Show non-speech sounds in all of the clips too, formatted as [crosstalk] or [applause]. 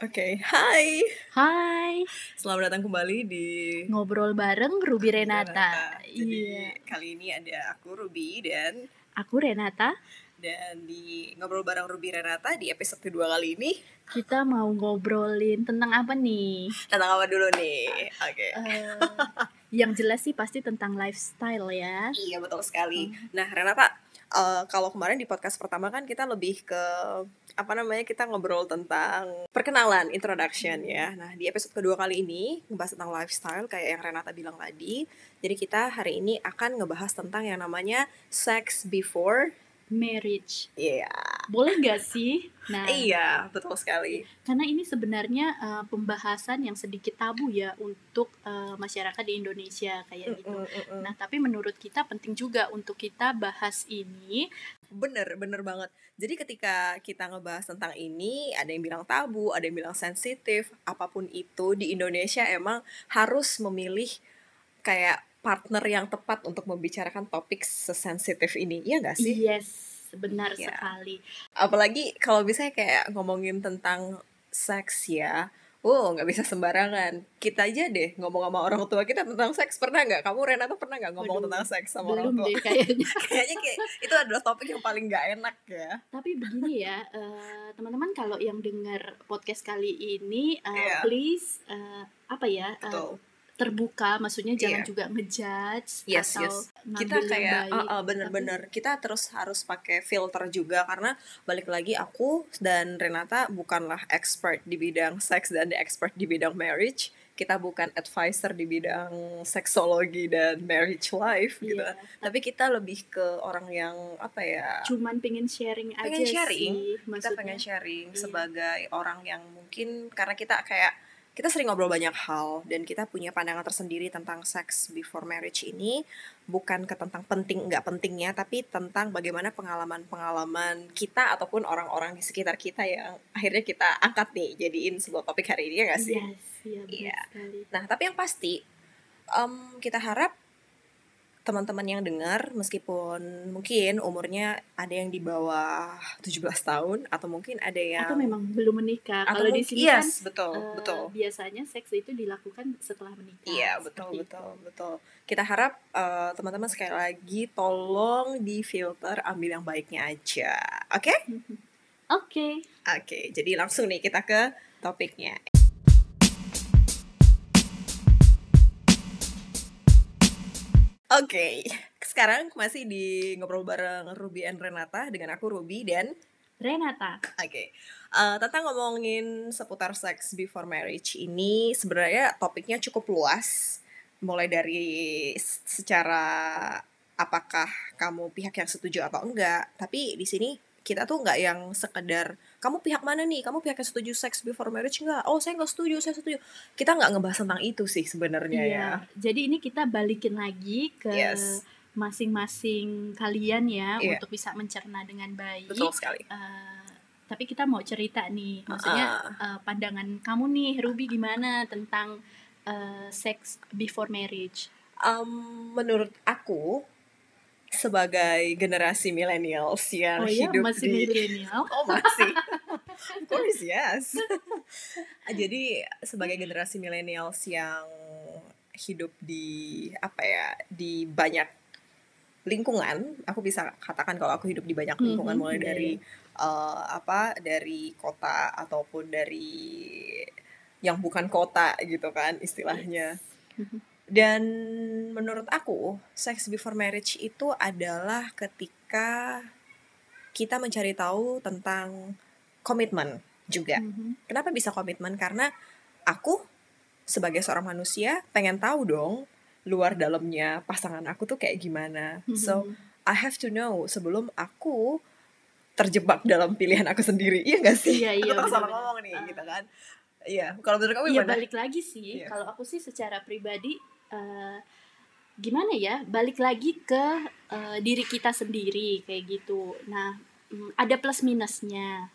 Oke, hai. Hai, Selamat datang kembali di ngobrol bareng Ruby Renata. Jadi Iya, kali ini ada aku Ruby dan aku Renata. dan di ngobrol bareng Ruby Renata di episode kedua kali ini Kita mau ngobrolin tentang apa nih? tentang apa dulu nih? Oke. Eh, yang jelas sih pasti tentang lifestyle ya. Iya betul sekali. Hmm. Nah Renata, eh, kalau kemarin di podcast pertama kan kita lebih ke apa namanya kita ngobrol tentang perkenalan, introduction ya. Nah di episode kedua kali ini ngebahas tentang lifestyle kayak yang Renata bilang tadi. Jadi kita hari ini akan ngebahas tentang yang namanya sex before. Marriage. Iya, Boleh gak sih? Nah, iya betul sekali. karena ini sebenarnya eh, pembahasan yang sedikit tabu ya untuk eh, masyarakat di Indonesia kayak gitu. Mm, mm, mm. Nah, tapi menurut kita penting juga untuk kita bahas ini Bener, bener banget. Jadi ketika kita ngebahas tentang ini, ada yang bilang tabu, ada yang bilang sensitif, apa pun itu di Indonesia emang harus memilih kayak partner yang tepat untuk membicarakan topik sesensitif ini, iya nggak sih? Yes, benar Iya. sekali. Apalagi kalau misalnya kayak ngomongin tentang seks ya, oh nggak bisa sembarangan. Kita aja deh ngomong sama orang tua kita tentang seks pernah nggak? Kamu Renata pernah nggak ngomong Waduh, tentang seks sama orang tua? deh kayaknya. [laughs] Kayaknya kayak itu adalah topik yang paling nggak enak ya. Tapi begini ya, eh, teman-teman kalau yang dengar podcast kali ini, eh, Iya. please eh, apa ya Betul. Terbuka, maksudnya jangan Iya. juga ngejudge Yes, atau yes. kita kayak uh, uh, bener-bener kita terus harus pakai filter juga karena balik lagi aku dan Renata bukanlah expert di bidang seks dan expert di bidang marriage kita bukan advisor di bidang seksologi dan marriage life gitu Iya, tapi kita lebih ke orang yang apa ya cuman pengen sharing Pengen aja sharing. sih, kita maksudnya. pengen sharing Iya. sebagai orang yang mungkin karena kita kayak kita sering ngobrol banyak hal dan kita punya pandangan tersendiri tentang sex before marriage ini bukan ke tentang penting nggak pentingnya tapi tentang bagaimana pengalaman-pengalaman kita ataupun orang-orang di sekitar kita yang akhirnya kita angkat nih jadiin sebuah topik hari ini ya nggak sih? Yes, iya benar Iya. Nah tapi yang pasti em, kita harap teman-teman yang dengar meskipun mungkin umurnya ada yang di bawah 17 tahun atau mungkin ada yang Atau memang belum menikah. atau Kalau di sini kan yes, betul, eh, betul. biasanya seks itu dilakukan setelah menikah. Iya, betul, betul, itu. betul. Kita harap eh, teman-teman sekali lagi tolong di filter ambil yang baiknya aja. Oke? [laughs] Oke. Oke, jadi langsung nih kita ke topiknya. Oke, sekarang masih di ngobrol bareng Ruby and Renata dengan aku Ruby dan Renata. Oke, Eh, tentang ngomongin seputar sex before marriage ini sebenarnya topiknya cukup luas, mulai dari secara apakah kamu pihak yang setuju atau enggak. Tapi di sini kita tuh nggak yang sekedar kamu pihak mana nih, kamu pihak yang setuju sex before marriage enggak? Oh saya nggak setuju, saya setuju. Kita nggak ngebahas tentang itu sih sebenarnya Iya. ya. Jadi ini kita balikin lagi ke Yes. masing-masing kalian ya Iya. untuk bisa mencerna dengan baik. Betul sekali. Eh, tapi kita mau cerita nih, maksudnya eh, pandangan kamu nih Ruby gimana tentang eh, sex before marriage? Em, menurut aku sebagai generasi millennials yang oh ya hidup masih di milenial. [laughs] Oh masih, [laughs] of course yes. [laughs] Jadi sebagai generasi millennials yang hidup di apa ya di banyak lingkungan, aku bisa katakan kalau aku hidup di banyak lingkungan Mhm, mulai iya, dari eh, apa dari kota ataupun dari yang bukan kota gitu kan istilahnya. Mhm. Dan menurut aku, sex before marriage itu adalah ketika kita mencari tahu tentang komitmen juga. Mhm. Kenapa bisa komitmen? Karena aku sebagai seorang manusia pengen tahu dong luar dalamnya pasangan aku tuh kayak gimana. So, Mhm. I have to know sebelum aku terjebak dalam pilihan aku sendiri. Iya gak sih? Iya, iya, aku salah ngomong nih, Ah. gitu kan. Iya, kalau menurut kamu Iya gimana? balik lagi sih. Iya. Kalau aku sih secara pribadi eh, gimana ya? Balik lagi ke eh, diri kita sendiri kayak gitu. Nah, mm, ada plus minusnya.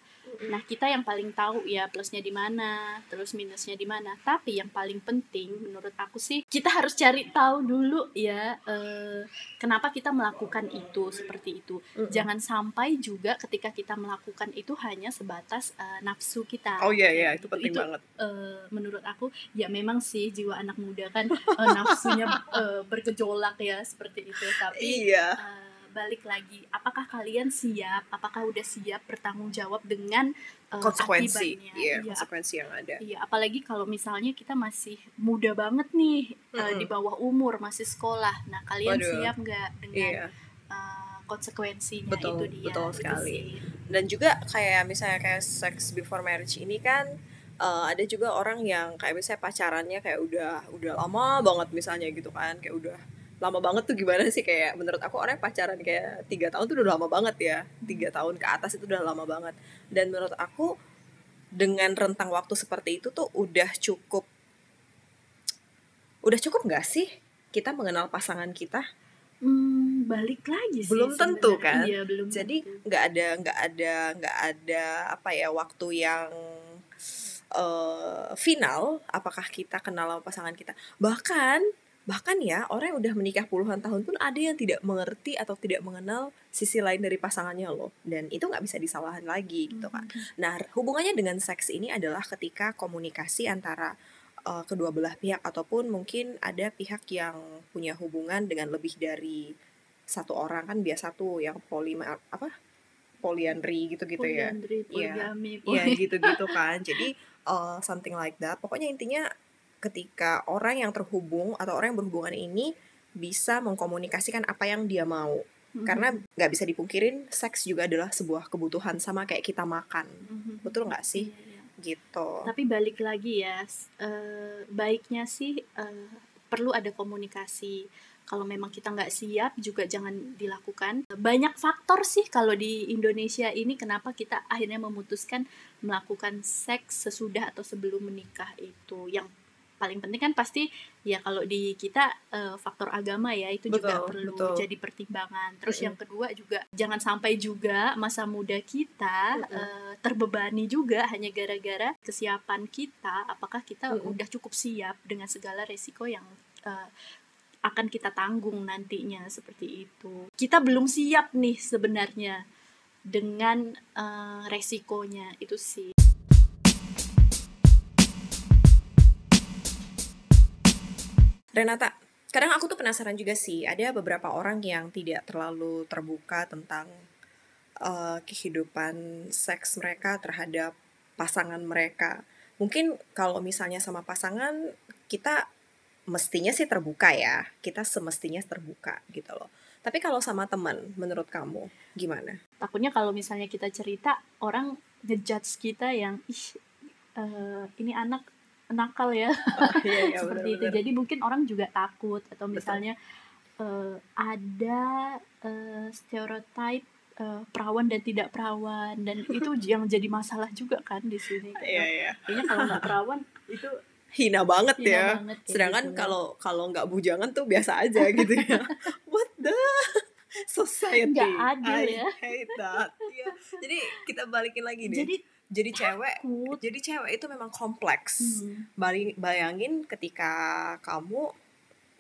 Nah, kita yang paling tahu ya plusnya di mana, terus minusnya di mana. Tapi yang paling penting menurut aku sih kita harus cari tahu dulu ya eh, kenapa kita melakukan itu seperti itu. Mm-mm. Jangan sampai juga ketika kita melakukan itu hanya sebatas eh, nafsu kita. Oh iya iya itu penting Itu, banget. eh, menurut aku ya memang sih jiwa anak muda kan eh, nafsunya eh, bergejolak ya seperti itu. Tapi Iya. eh, balik lagi, apakah kalian siap? Apakah udah siap bertanggung jawab dengan eh, Konsekuensi. akibatnya? Iya, Iya, konsekuensi yang ada. Iya, apalagi kalau misalnya kita masih muda banget nih eh, Mm-mm. di bawah umur masih sekolah. Nah, kalian Waduh. siap nggak dengan Iya. eh, konsekuensinya Betul, itu dia? betul Itu sekali. Dan juga kayak misalnya kayak sex before marriage ini kan eh, ada juga orang yang kayak misalnya pacarannya kayak udah udah lama banget misalnya gitu kan kayak udah lama banget tuh gimana sih? Kayak menurut aku orang yang pacaran kayak tiga tahun tuh udah lama banget ya. Tiga tahun ke atas itu udah lama banget. Dan menurut aku dengan rentang waktu seperti itu tuh udah cukup udah cukup nggak sih kita mengenal pasangan kita? Hmm, balik lagi sih. Belum tentu, kan? Iya, belum jadi nggak ada nggak ada nggak ada apa ya waktu yang eh, final apakah kita kenal sama pasangan kita. Bahkan bahkan ya orang yang udah menikah puluhan tahun pun ada yang tidak mengerti atau tidak mengenal sisi lain dari pasangannya loh dan itu nggak bisa disalahin lagi gitu kan nah hubungannya dengan seks ini adalah ketika komunikasi antara eh, kedua belah pihak ataupun mungkin ada pihak yang punya hubungan dengan lebih dari satu orang kan biasa tuh yang polima apa poliandri gitu-gitu ya Poliandri, Iya. poligami, Iya poli- gitu-gitu [laughs] kan. Jadi uh, something like that. Pokoknya intinya ketika orang yang terhubung atau orang yang berhubungan ini bisa mengkomunikasikan apa yang dia mau. Mhm. Karena nggak bisa dipungkirin seks juga adalah sebuah kebutuhan sama kayak kita makan. Mhm. Betul nggak sih? Iya, iya. Gitu. Tapi balik lagi ya, eh, baiknya sih eh, perlu ada komunikasi. Kalau memang kita nggak siap juga jangan dilakukan. Banyak faktor sih kalau di Indonesia ini kenapa kita akhirnya memutuskan melakukan seks sesudah atau sebelum menikah itu. Yang paling penting kan pasti ya kalau di kita eh, faktor agama ya itu juga Betul, perlu betul. jadi pertimbangan. Terus Mm-mm. yang kedua juga jangan sampai juga masa muda kita Mm-mm. eh, terbebani juga hanya gara-gara kesiapan kita. Apakah kita Mm-mm. udah cukup siap dengan segala resiko yang eh, akan kita tanggung nantinya seperti itu. Kita belum siap nih sebenarnya dengan eh, resikonya itu sih. Renata, kadang aku tuh penasaran juga sih. Ada beberapa orang yang tidak terlalu terbuka tentang uh, kehidupan seks mereka terhadap pasangan mereka. Mungkin kalau misalnya sama pasangan kita mestinya sih terbuka ya. Kita semestinya terbuka gitu loh. Tapi kalau sama teman, menurut kamu gimana? Takutnya kalau misalnya kita cerita orang ngejudge kita yang ih eh, ini anak nakal ya Iya, iya, [laughs] seperti itu. benar-benar. Jadi mungkin orang juga takut atau misalnya eh, ada eh, stereotip eh, perawan dan tidak perawan dan [laughs] itu yang jadi masalah juga kan di sini. Iya, iya. Kayaknya kalau nggak perawan itu Hina banget hina ya. banget Sedangkan gitu. kalau kalau nggak bujangan tuh biasa aja gitu ya. [laughs] What the society? Nggak adil I ya. hate that. Iya. Jadi kita balikin lagi deh. jadi Jadi, cewek, takut. jadi cewek itu memang kompleks. Hmm. Bayangin ketika kamu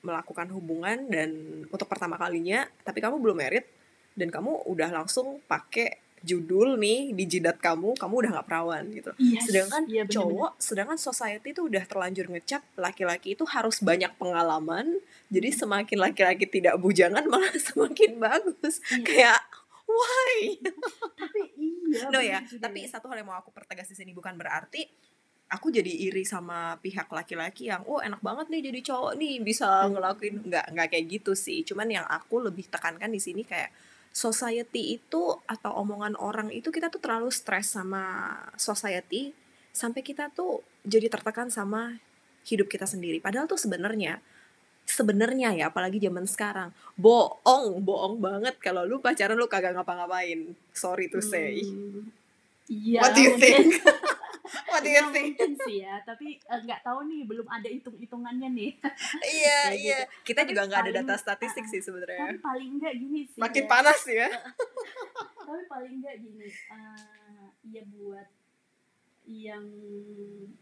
melakukan hubungan dan untuk pertama kalinya, tapi kamu belum merit dan kamu udah langsung pakai judul nih di jidat kamu, kamu udah nggak perawan gitu Yes, sedangkan iya, bener-bener. cowok sedangkan society itu udah terlanjur ngecap laki-laki itu harus banyak pengalaman jadi Hmm. semakin laki-laki tidak bujangan [laughs] malah semakin bagus Iya. kayak why? [laughs] Tapi iya no ya juga tapi satu hal yang mau aku pertegas di sini bukan berarti aku jadi iri sama pihak laki-laki yang oh enak banget nih jadi cowok nih bisa ngelakuin. Nggak nggak kayak gitu sih. Cuman yang aku lebih tekankan di sini kayak society itu atau omongan orang itu kita tuh terlalu stres sama society sampai kita tuh jadi tertekan sama hidup kita sendiri. Padahal tuh sebenarnya sebenarnya ya apalagi zaman sekarang. Bohong bohong banget kalau lu pacaran lu kagak ngapa-ngapain. Sorry to say. Hmm, iya what do you mungkin. think? [laughs] What do you Ya, think? mungkin sih ya. Tapi eh, nggak tahu nih belum ada hitung hitungannya nih. [laughs] Iya Kayak iya. Gitu. kita Tapi juga nggak ada data statistik [laughs] sih tapi sebenarnya paling enggak gini sih makin ya. panas ya. Tapi paling enggak gini uh, ya buat yang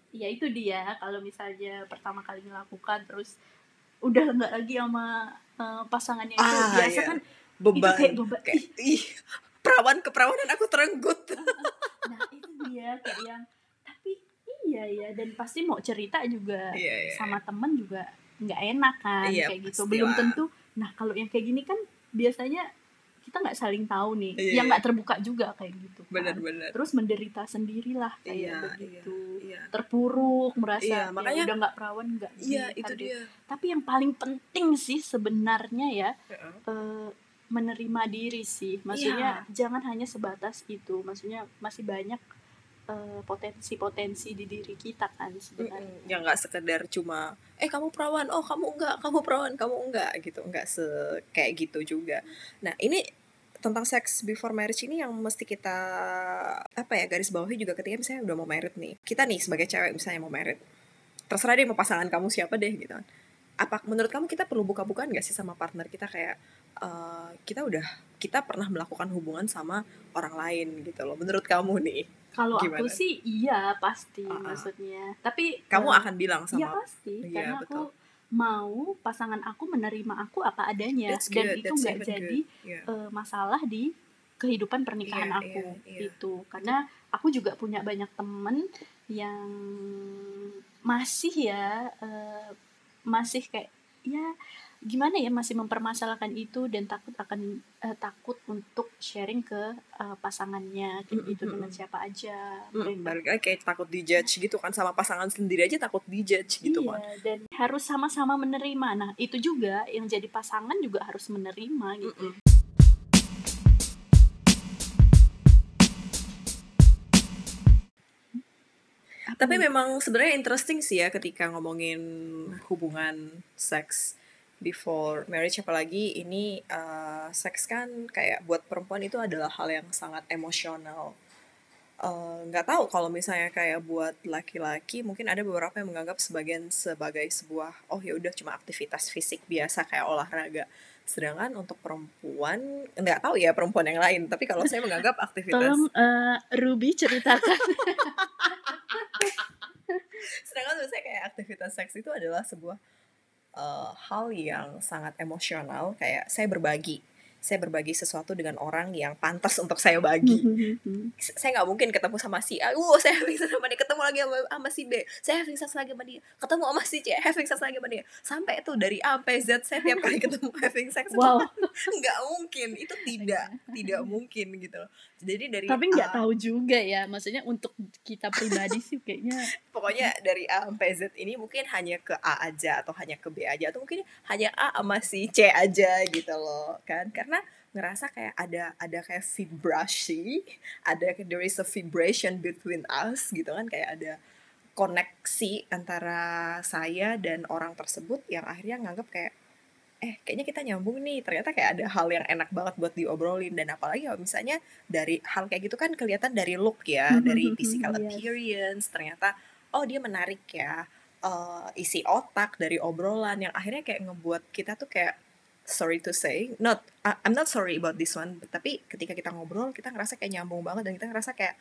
ya itu dia. Kalau misalnya pertama kali melakukan terus udah nggak lagi sama uh, pasangannya itu Ah, biasa iya. kan beban itu kayak beban kayak ih perawan keperawanan aku terenggut [laughs] nah itu dia kayak yang tapi iya ya dan pasti mau cerita juga Iya, iya. sama temen juga nggak enak kan Iya, kayak gitu pastilah. belum tentu nah kalau yang kayak gini kan biasanya kita nggak saling tahu nih. Iya, yang iya. nggak terbuka juga kayak gitu kan. benar-benar terus menderita sendirilah kayak Iya, begitu. iya terpuruk merasa Iya, ya makanya- udah nggak perawan nggak iya itu kan dia. Tapi yang paling penting sih sebenarnya ya Heeh. eh, menerima diri sih. Maksudnya jangan hanya sebatas itu. Maksudnya masih banyak eh, potensi-potensi di diri kita kan sebenarnya. Mm-mm. yang nggak sekedar cuma eh kamu perawan. Oh kamu enggak kamu perawan. Kamu enggak gitu. Enggak se kayak gitu juga. Nah ini tentang sex before marriage ini yang mesti kita apa ya garis bawahi juga ketika misalnya udah mau married nih. Kita nih sebagai cewek misalnya mau married. Terserah deh mau pasangan kamu siapa deh gitu kan apa menurut kamu kita perlu buka-bukaan gak sih sama partner kita kayak eh, kita udah kita pernah melakukan hubungan sama orang lain gitu loh menurut kamu nih kalau aku sih iya pasti Ah, ah. maksudnya tapi kamu eh, akan bilang iya sama pasti Iya, karena betul. aku mau pasangan aku menerima aku apa adanya That's dan good, itu that's nggak jadi good. Yeah. eh, masalah di kehidupan pernikahan Iya, aku iya, iya. gitu karena aku juga punya banyak temen yang masih ya eh, masih kayak ya gimana ya masih mempermasalahkan itu dan takut akan eh, takut untuk sharing ke eh, pasangannya kayak Mm, gitu mm, dengan mm. siapa aja Mm, balik lagi kayak takut dijudge gitu kan sama pasangan sendiri aja takut dijudge gitu iya, kan. dan harus sama-sama menerima. Nah, itu juga yang jadi pasangan juga harus menerima gitu. Mm-mm. Tapi memang sebenarnya interesting sih ya ketika ngomongin hubungan seks before marriage apalagi ini eh, seks kan kayak buat perempuan itu adalah hal yang sangat emosional. Eh, nggak tahu kalau misalnya kayak buat laki-laki mungkin ada beberapa yang menganggap sebagian sebagai sebuah oh ya udah cuma aktivitas fisik biasa kayak olahraga. Sedangkan untuk perempuan nggak tahu ya perempuan yang lain tapi kalau saya menganggap aktivitas Tolong eh, Ruby ceritakan. [laughs] [laughs] sedangkan menurut saya kayak aktivitas seks itu adalah sebuah uh, hal yang sangat emosional. Kayak saya berbagi saya berbagi sesuatu dengan orang yang pantas untuk saya bagi S- saya nggak mungkin ketemu sama si A, uh saya having sex sama dia, ketemu lagi sama, sama si B, saya having sex lagi sama dia, ketemu sama si C, having sex lagi sama dia, sampai itu dari A sampai Z saya tiap kali ketemu [laughs] having sex Wow. nggak mungkin, itu tidak tidak mungkin gitu loh. Jadi dari Tapi nggak tahu juga ya. Maksudnya untuk kita pribadi sih kayaknya [laughs] pokoknya dari A sampai Z ini mungkin hanya ke A aja atau hanya ke B aja atau mungkin hanya A sama si C aja gitu loh kan karena ngerasa kayak ada ada kayak vibrasi ada there is a vibration between us gitu kan kayak ada koneksi antara saya dan orang tersebut yang akhirnya nganggap kayak eh kayaknya kita nyambung nih ternyata kayak ada hal yang enak banget buat diobrolin dan apalagi kalau misalnya dari hal kayak gitu kan kelihatan dari look ya dari physical Yes. appearance ternyata oh dia menarik ya eh, isi otak dari obrolan yang akhirnya kayak ngebuat kita tuh kayak sorry to say not I- I'm not sorry about this one tapi ketika kita ngobrol kita ngerasa kayak nyambung banget dan kita ngerasa kayak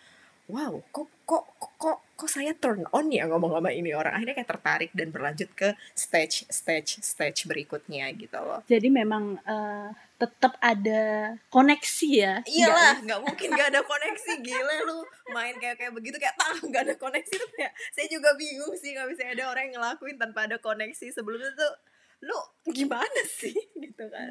wow kok kok kok kok, saya turn on ya ngomong sama ini orang? Akhirnya kayak tertarik dan berlanjut ke stage stage stage berikutnya gitu loh. Jadi memang eh, tetap ada koneksi ya. iyalah nggak? mungkin nggak ada koneksi gila lu. Main kayak kayak begitu kayak tah nggak ada koneksi. Tuh kayak saya juga bingung sih kalau misalnya ada orang yang ngelakuin tanpa ada koneksi. Sebelumnya tuh lu gimana sih [laughs] gitu kan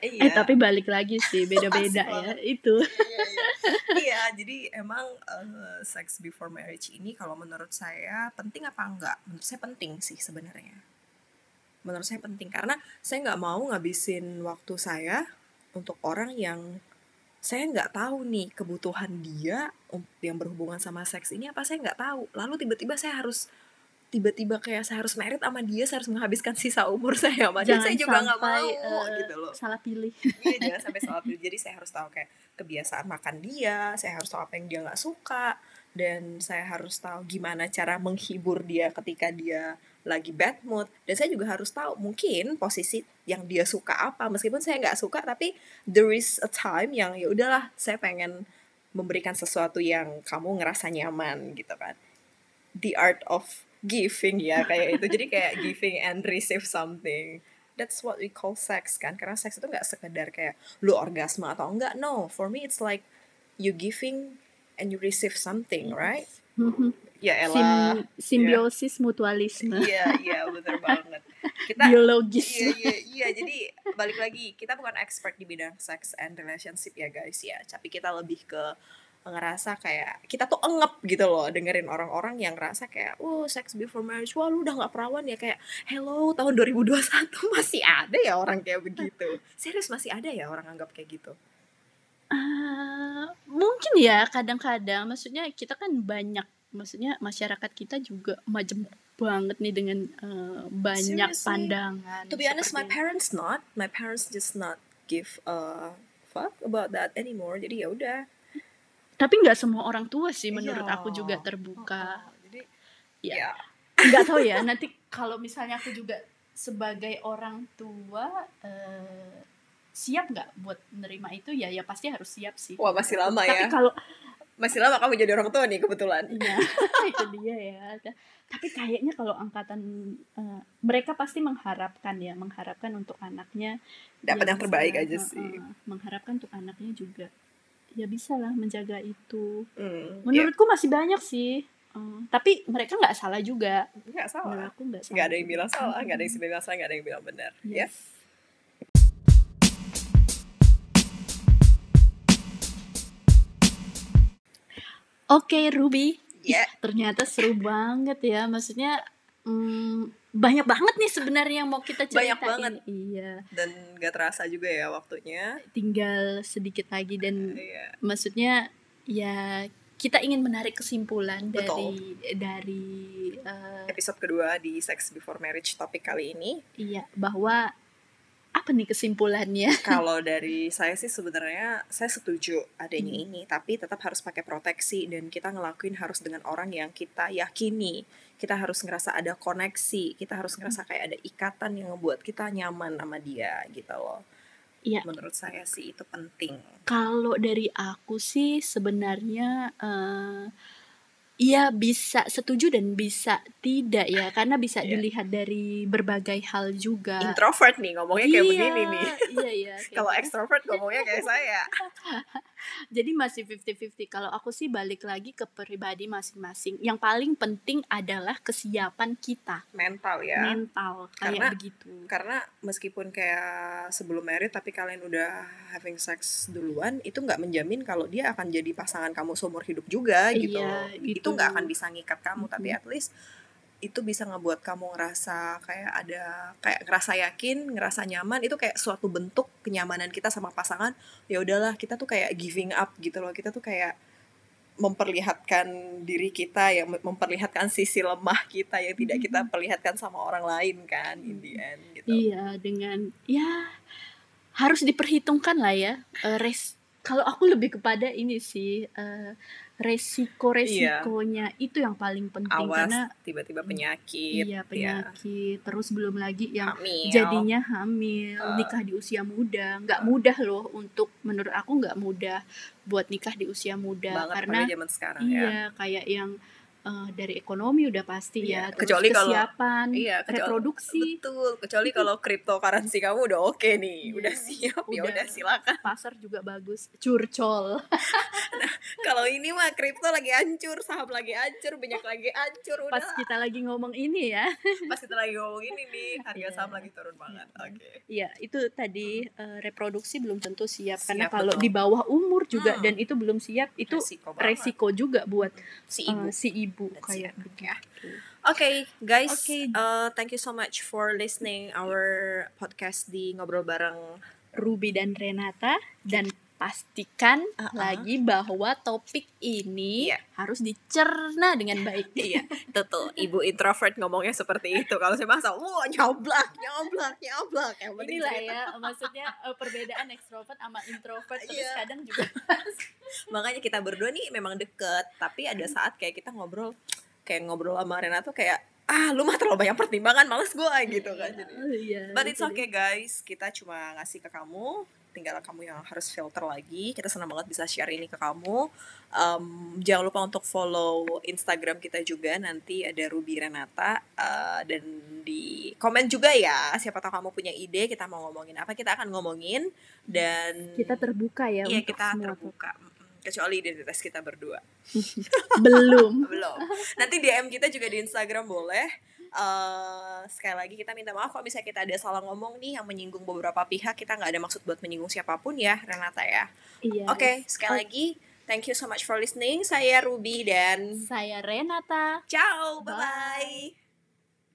iya Eh tapi balik lagi sih beda-beda ya itu. iya, iya. Iya, jadi emang eh, sex before marriage ini kalau menurut saya penting apa enggak? Menurut saya penting sih sebenarnya. Menurut saya penting karena saya nggak mau ngabisin waktu saya untuk orang yang saya nggak tahu nih kebutuhan dia un- yang berhubungan sama seks ini apa saya nggak tahu. Lalu tiba-tiba saya harus tiba-tiba kayak saya harus merit sama dia, saya harus menghabiskan sisa umur [laughs] saya sama dia. Jangan Saya juga nggak mau eh, gitu loh Salah pilih. iya [laughs] jangan sampai salah pilih jadi saya harus tahu kayak kebiasaan makan dia saya harus tahu apa yang dia nggak suka dan saya harus tahu gimana cara menghibur dia ketika dia lagi bad mood dan saya juga harus tahu mungkin posisi yang dia suka apa meskipun saya nggak suka tapi there is a time yang ya udahlah saya pengen memberikan sesuatu yang kamu ngerasa nyaman gitu kan the art of giving ya kayak itu. Jadi kayak giving and receive something. That's what we call sex kan? Karena seks itu nggak sekedar kayak lu orgasme atau enggak. No for me it's like you giving and you receive something right? Mhm. ya Sim elah simbiosis mutualisme. Iya iya [laughs] bener banget. Kita biologis. Iya iya iya jadi balik lagi kita bukan expert di bidang sex and relationship ya guys ya. Tapi kita lebih ke ngerasa kayak kita tuh engep gitu loh dengerin orang-orang yang ngerasa kayak oh sex before marriage wah lu udah nggak perawan ya. Kayak hello tahun 2021 [laughs] masih ada ya orang kayak begitu. Serius masih ada ya orang anggap kayak gitu? Ah, mungkin ya kadang-kadang. Maksudnya kita kan banyak maksudnya masyarakat kita juga majemuk banget nih dengan eh, banyak Seriously. pandangan to be honest my parents not. My parents just not give a fuck about that anymore. Jadi ya udah tapi nggak semua orang tua sih menurut Iya. aku juga terbuka. Oh, jadi Ya. ya. Nggak tahu ya [laughs] nanti kalau misalnya aku juga sebagai orang tua eh, siap nggak buat menerima itu? Ya ya pasti harus siap sih. Wah, masih lama tapi ya. kalau masih lama kamu jadi orang tua nih kebetulan. Iya [laughs] itu dia ya. Tapi kayaknya kalau angkatan eh, mereka pasti mengharapkan ya mengharapkan untuk anaknya dapat ya yang terbaik aja eh, sih eh, mengharapkan untuk anaknya juga ya bisa lah menjaga itu. Hmm, menurutku masih banyak sih. Eh, tapi mereka nggak salah juga. Ya, nggak salah. Menurut aku nggak salah nggak ada yang bilang salah nggak ada yang bilang salah nggak ada yang bilang benar ya? Yes. Oke Ruby, Ya. Ih, ternyata seru banget ya. Maksudnya mm, banyak banget nih sebenarnya yang mau kita ceritain. Banyak banget. Iya, dan nggak terasa juga ya waktunya tinggal sedikit lagi dan Iya. maksudnya ya kita ingin menarik kesimpulan Betul. dari dari eh, episode kedua di sex before marriage topik kali ini iya bahwa apa nih kesimpulannya? [laughs] kalau dari saya sih sebenarnya saya setuju adanya Hmm. ini tapi tetap harus pakai proteksi dan kita ngelakuin harus dengan orang yang kita yakini kita harus ngerasa ada koneksi kita harus ngerasa kayak ada ikatan yang ngebuat kita nyaman sama dia gitu loh Iya. menurut saya sih itu penting Kalau dari aku sih sebenarnya eh Iya bisa setuju dan bisa tidak ya karena bisa Iya. dilihat dari berbagai hal juga. introvert nih ngomongnya kayak Iya, begini nih Iya iya. kalau gitu. extrovert ngomongnya kayak saya [laughs] Jadi masih 50-50. Kalau aku sih balik lagi ke pribadi masing-masing. Yang paling penting adalah kesiapan kita mental ya mental kayak Karena- begitu. karena meskipun kayak sebelum married tapi kalian udah having sex duluan itu nggak menjamin kalau dia akan jadi pasangan kamu seumur hidup juga gitu Iya, itu gitu. nggak akan bisa ngikat kamu tapi Mhm. at least itu bisa ngebuat kamu ngerasa kayak ada kayak ngerasa yakin ngerasa nyaman itu kayak suatu bentuk kenyamanan kita sama pasangan. Ya udahlah kita tuh kayak giving up gitu loh. Kita tuh kayak memperlihatkan diri kita yang mem- memperlihatkan sisi lemah kita yang tidak kita perlihatkan sama orang lain kan in the end gitu. Iya, dengan ya harus diperhitungkan lah ya. eh, res kalau aku lebih kepada ini sih eh, resiko-resikonya itu yang paling penting Iya. awas karena tiba-tiba penyakit iya ya, penyakit terus belum lagi yang hamil jadinya hamil Eh. nikah di usia muda nggak mudah loh untuk menurut aku nggak mudah buat nikah di usia muda banget karena zaman sekarang ya iya kayak yang eh, dari ekonomi udah pasti Iya, ya terus kecuali kalau- kesiapan iya kecuali reproduksi. betul kecuali kalau cryptocurrency kamu udah oke nih Iya, udah siap ya udah. udah silakan. Pasar juga bagus curcol. [laughs] Kalau ini mah kripto lagi hancur saham lagi hancur minyak lagi hancur udah pas kita lagi ngomong ini ya. [laughs] Pas kita lagi ngomong ini nih harga Iya. saham lagi turun banget oke. Ya itu tadi eh, reproduksi belum tentu siap, karena Siap, kalau betul. di bawah umur juga Hmm. dan itu belum siap itu resiko resiko juga buat si ibu. si ibu Dan si kayak anak, begitu Oke, guys. Oke. uh, thank you so much for listening our podcast di ngobrol bareng. Ruby dan Renata dan pastikan Uh-uh. lagi bahwa topik ini Iya. harus dicerna dengan baik. [laughs] iya tuh ibu introvert ngomongnya seperti itu kalau saya masa wah nyoblak nyoblak nyoblak yang Inilah cerita. ya, maksudnya eh, perbedaan ekstrovert sama introvert terus Iya. kadang juga [laughs] makanya kita berdua nih memang deket tapi ada saat kayak kita ngobrol kayak ngobrol sama Renato kayak ah lu mah terlalu banyak pertimbangan males gue gitu kan jadi Oh, iya, but it's itu okay guys kita cuma ngasih ke kamu tinggal kamu yang harus filter lagi kita senang banget bisa share ini ke kamu Em, jangan lupa untuk follow Instagram kita juga nanti ada Ruby Renata eh, dan di komen juga ya siapa tahu kamu punya ide kita mau ngomongin apa kita akan ngomongin dan. Kita terbuka ya iya kita semua terbuka kecuali identitas kita berdua. [laughs] Belum. [laughs] belum nanti DM kita juga di Instagram boleh Eh, sekali lagi kita minta maaf kalau misalnya kita ada salah ngomong nih yang menyinggung beberapa pihak kita nggak ada maksud buat menyinggung siapa pun ya Renata ya Iya. oke sekali lagi thank you so much for listening saya Ruby dan Saya Renata. ciao bye Bye. bye